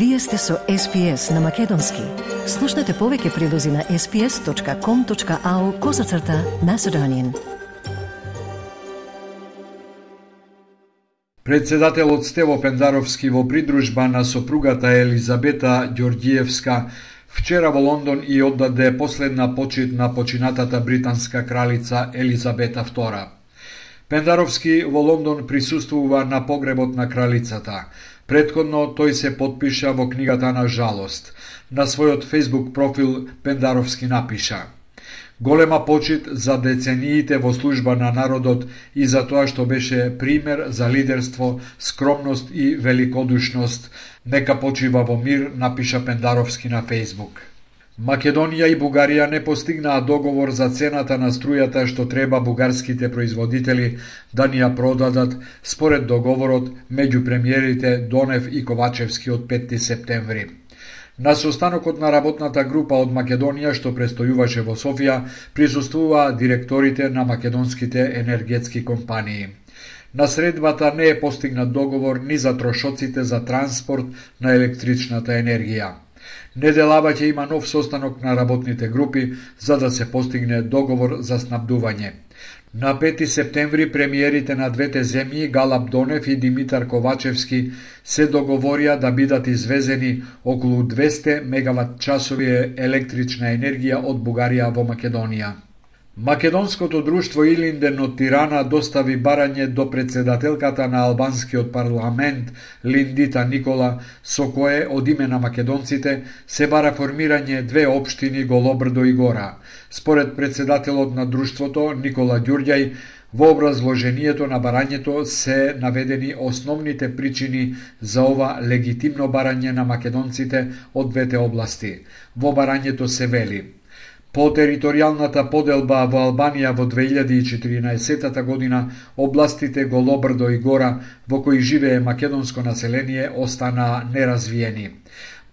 Вие сте со SPS на Македонски. Слушнете повеќе прилози на sps.com.au козацрта на Седонин. Председателот Стево Пендаровски во придружба на сопругата Елизабета Ѓорѓиевска вчера во Лондон и оддаде последна почит на починатата британска кралица Елизабета II. Пендаровски во Лондон присуствува на погребот на кралицата. Предходно тој се подпиша во книгата на жалост. На својот Facebook профил Пендаровски напиша Голема почит за децениите во служба на народот и за тоа што беше пример за лидерство, скромност и великодушност. Нека почива во мир, напиша Пендаровски на Facebook. Македонија и Бугарија не постигнаа договор за цената на струјата што треба бугарските производители да ни ја продадат според договорот меѓу премиерите Донев и Ковачевски од 5 септември. На состанокот на работната група од Македонија што престојуваше во Софија, присуствуваа директорите на македонските енергетски компании. На средбата не е постигнат договор ни за трошоците за транспорт на електричната енергија. Неделава ќе има нов состанок на работните групи за да се постигне договор за снабдување. На 5 септември премиерите на двете земји Галаб Донев и Димитар Ковачевски се договорија да бидат извезени околу 200 мегават часови електрична енергија од Бугарија во Македонија. Македонското друштво Илинден од Тирана достави барање до председателката на албанскиот парламент Линдита Никола, со кое од име на македонците се бара формирање две општини Голобрдо и Гора. Според председателот на друштвото Никола Ѓурѓај, во образложението на барањето се наведени основните причини за ова легитимно барање на македонците од двете области. Во барањето се вели – По територијалната поделба во Албанија во 2014 година, областите Голобрдо и Гора, во кои живее македонско население, останаа неразвиени.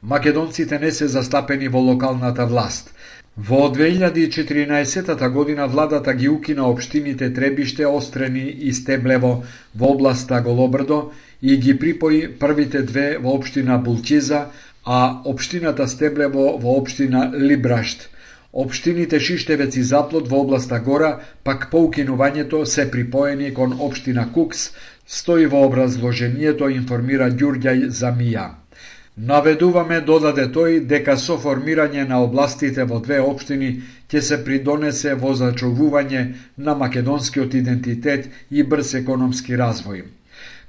Македонците не се застапени во локалната власт. Во 2014 година владата ги укина општините Требиште, Острени и Стеблево во областа Голобрдо и ги припои првите две во општина Булчиза, а општината Стеблево во општина Либрашт – Обштините Шиштевец и Заплот во областа Гора, пак по укинувањето се припоени кон Обштина Кукс, стои во образложението, информира Ѓурѓај Замија. Наведуваме, додаде тој, дека со формирање на областите во две општини ќе се придонесе во зачувување на македонскиот идентитет и брз економски развој.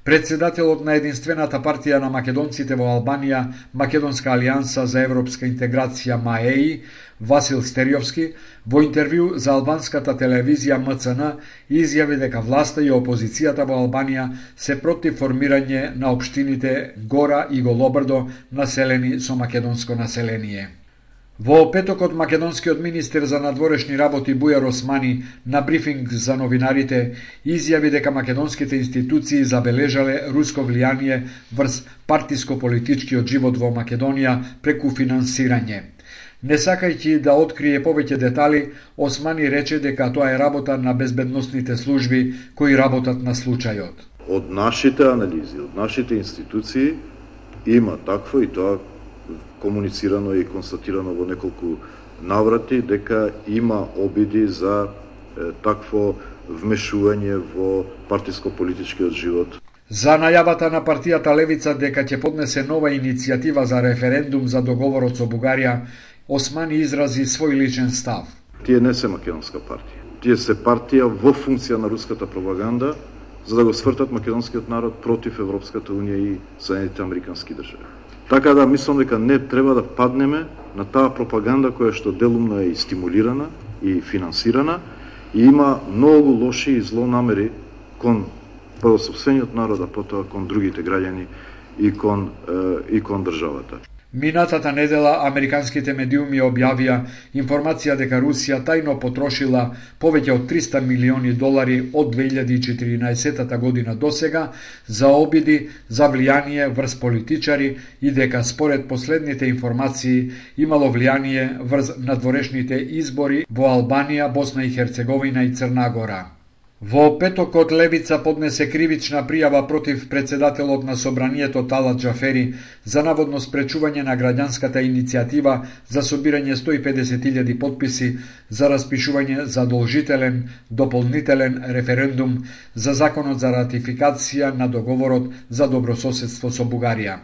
Председателот на Единствената партија на македонците во Албанија, Македонска алијанса за европска интеграција МАЕИ, Васил Стериовски, во интервју за албанската телевизија МЦН, изјави дека власта и опозицијата во Албанија се против формирање на општините Гора и Голобрдо, населени со македонско население. Во петокот македонскиот министер за надворешни работи Бујар Османи на брифинг за новинарите изјави дека македонските институции забележале руско влијание врз партиско-политичкиот живот во Македонија преку финансирање. Не сакајќи да открие повеќе детали, Османи рече дека тоа е работа на безбедносните служби кои работат на случајот. Од нашите анализи, од нашите институции има такво и тоа комуницирано и констатирано во неколку наврати дека има обиди за е, такво вмешување во партиско-политичкиот живот. За најавата на партијата Левица дека ќе поднесе нова иницијатива за референдум за договорот со Бугарија, Османи изрази свој личен став. Тие не се македонска партија. Тие се партија во функција на руската пропаганда за да го свртат македонскиот народ против Европската унија и Соединетите Американски држави. Така да мислам дека не треба да паднеме на таа пропаганда која што делумно е и стимулирана и финансирана и има многу лоши и злонамери кон прво собствениот народ, а потоа кон другите граѓани и кон, и кон државата. Минатата недела американските медиуми објавија информација дека Русија тајно потрошила повеќе од 300 милиони долари од 2014 година до сега за обиди за влијание врз политичари и дека според последните информации имало влијание врз надворешните избори во Албанија, Босна и Херцеговина и Црна Гора. Во петокот Левица поднесе кривична пријава против председателот на собранието Талат Джафери за наводно спречување на граѓанската иницијатива за собирање 150.000 подписи за распишување за должителен дополнителен референдум за законот за ратификација на договорот за добрососедство со Бугарија.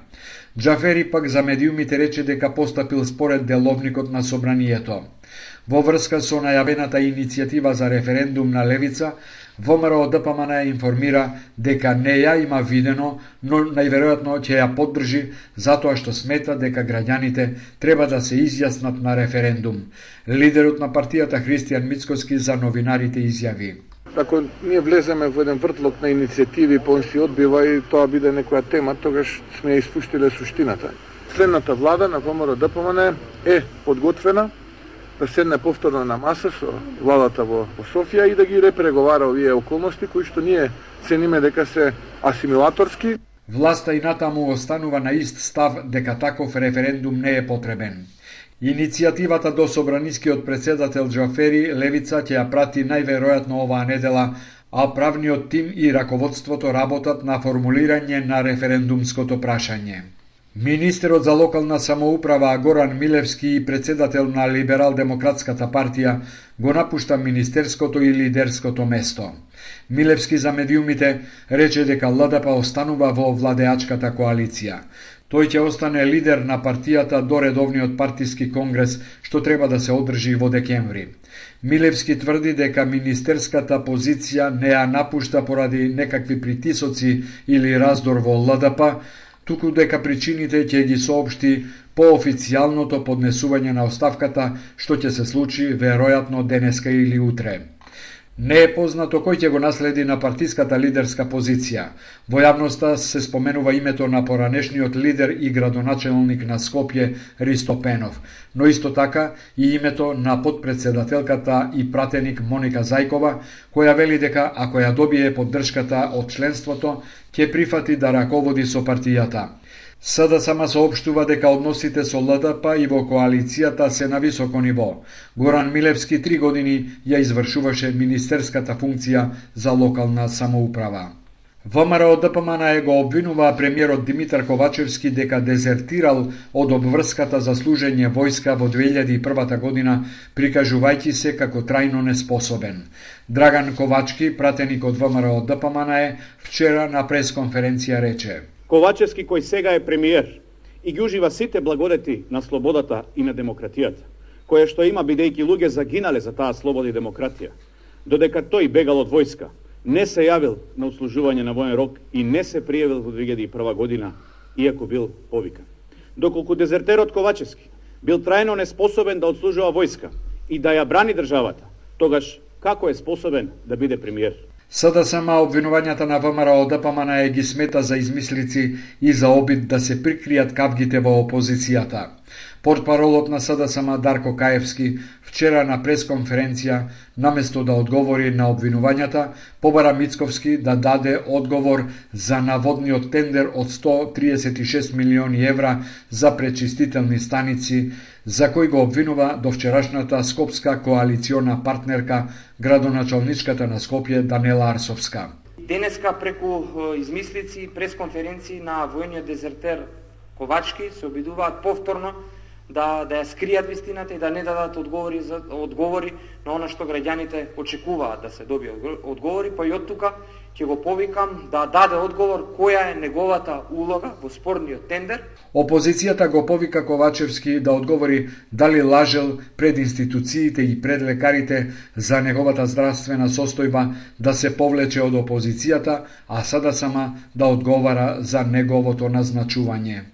Джафери пак за медиумите рече дека постапил според деловникот на собранието. Во врска со најавената иницијатива за референдум на Левица, ВМРО ДПМН информира дека не ја има видено, но најверојатно ќе ја поддржи затоа што смета дека граѓаните треба да се изјаснат на референдум. Лидерот на партијата Христијан Мицкоски за новинарите изјави. Ако ние влеземе во еден вртлок на иницијативи, па по се одбива и тоа биде некоја тема, тогаш сме ја испуштиле суштината. Следната влада на ВМРО ДПМН е подготвена да седне повторно на маса со владата во, во Софија и да ги репреговара овие околности кои што ние цениме дека се асимилаторски. Власта и натаму останува на ист став дека таков референдум не е потребен. Иницијативата до собранискиот председател Джафери Левица ќе ја прати најверојатно оваа недела, а правниот тим и раководството работат на формулирање на референдумското прашање. Министерот за локална самоуправа Горан Милевски и председател на Либерал-демократската партија го напушта министерското и лидерското место. Милевски за медиумите рече дека ЛДП останува во владеачката коалиција. Тој ќе остане лидер на партијата до редовниот партиски конгрес што треба да се одржи во декември. Милевски тврди дека министерската позиција не ја напушта поради некакви притисоци или раздор во ЛДП, туку дека причините ќе ги соопшти по официјалното поднесување на оставката, што ќе се случи веројатно денеска или утре. Не е познато кој ќе го наследи на партиската лидерска позиција. Во јавноста се споменува името на поранешниот лидер и градоначелник на Скопје Ристо Пенов, но исто така и името на подпредседателката и пратеник Моника Зајкова, која вели дека ако ја добие поддршката од членството, ќе прифати да раководи со партијата. СДСМ сама соопштува дека односите со ЛДП и во коалицијата се на високо ниво. Горан Милевски три години ја извршуваше министерската функција за локална самоуправа. ВМРО ДПМН е го обвинува премиерот Димитар Ковачевски дека дезертирал од обврската за служење војска во 2001 година, прикажувајќи се како трајно неспособен. Драган Ковачки, пратеник од ВМРО ДПМН е, вчера на пресконференција рече – Ковачевски кој сега е премиер и ги ужива сите благодети на слободата и на демократијата, која што има бидејќи луѓе загинале за таа слобода и демократија, додека тој бегал од војска, не се јавил на услужување на воен рок и не се пријавил во 2001 година, иако бил повикан. Доколку дезертерот Ковачевски бил трајно неспособен да отслужува војска и да ја брани државата, тогаш како е способен да биде премиер? СДСМ обвинувањата на ВМРО ДПМН е ги смета за измислици и за обид да се прикријат кавгите во опозицијата. Портпаролот на СДСМ Дарко Каевски вчера на пресконференција, наместо да одговори на обвинувањата, побара Мицковски да даде одговор за наводниот тендер од 136 милиони евра за пречистителни станици, за кој го обвинува до вчерашната Скопска коалициона партнерка, градоначалничката на Скопје Данела Арсовска. Денеска преку измислици пресконференции на војниот дезертер Ковачки се обидуваат повторно да да ја скријат вистината и да не дадат одговори за одговори на она што граѓаните очекуваат да се добие одговори, па и од тука ќе го повикам да даде одговор која е неговата улога во спорниот тендер. Опозицијата го повика Ковачевски да одговори дали лажел пред институциите и пред лекарите за неговата здравствена состојба да се повлече од опозицијата, а сада сама да одговара за неговото назначување.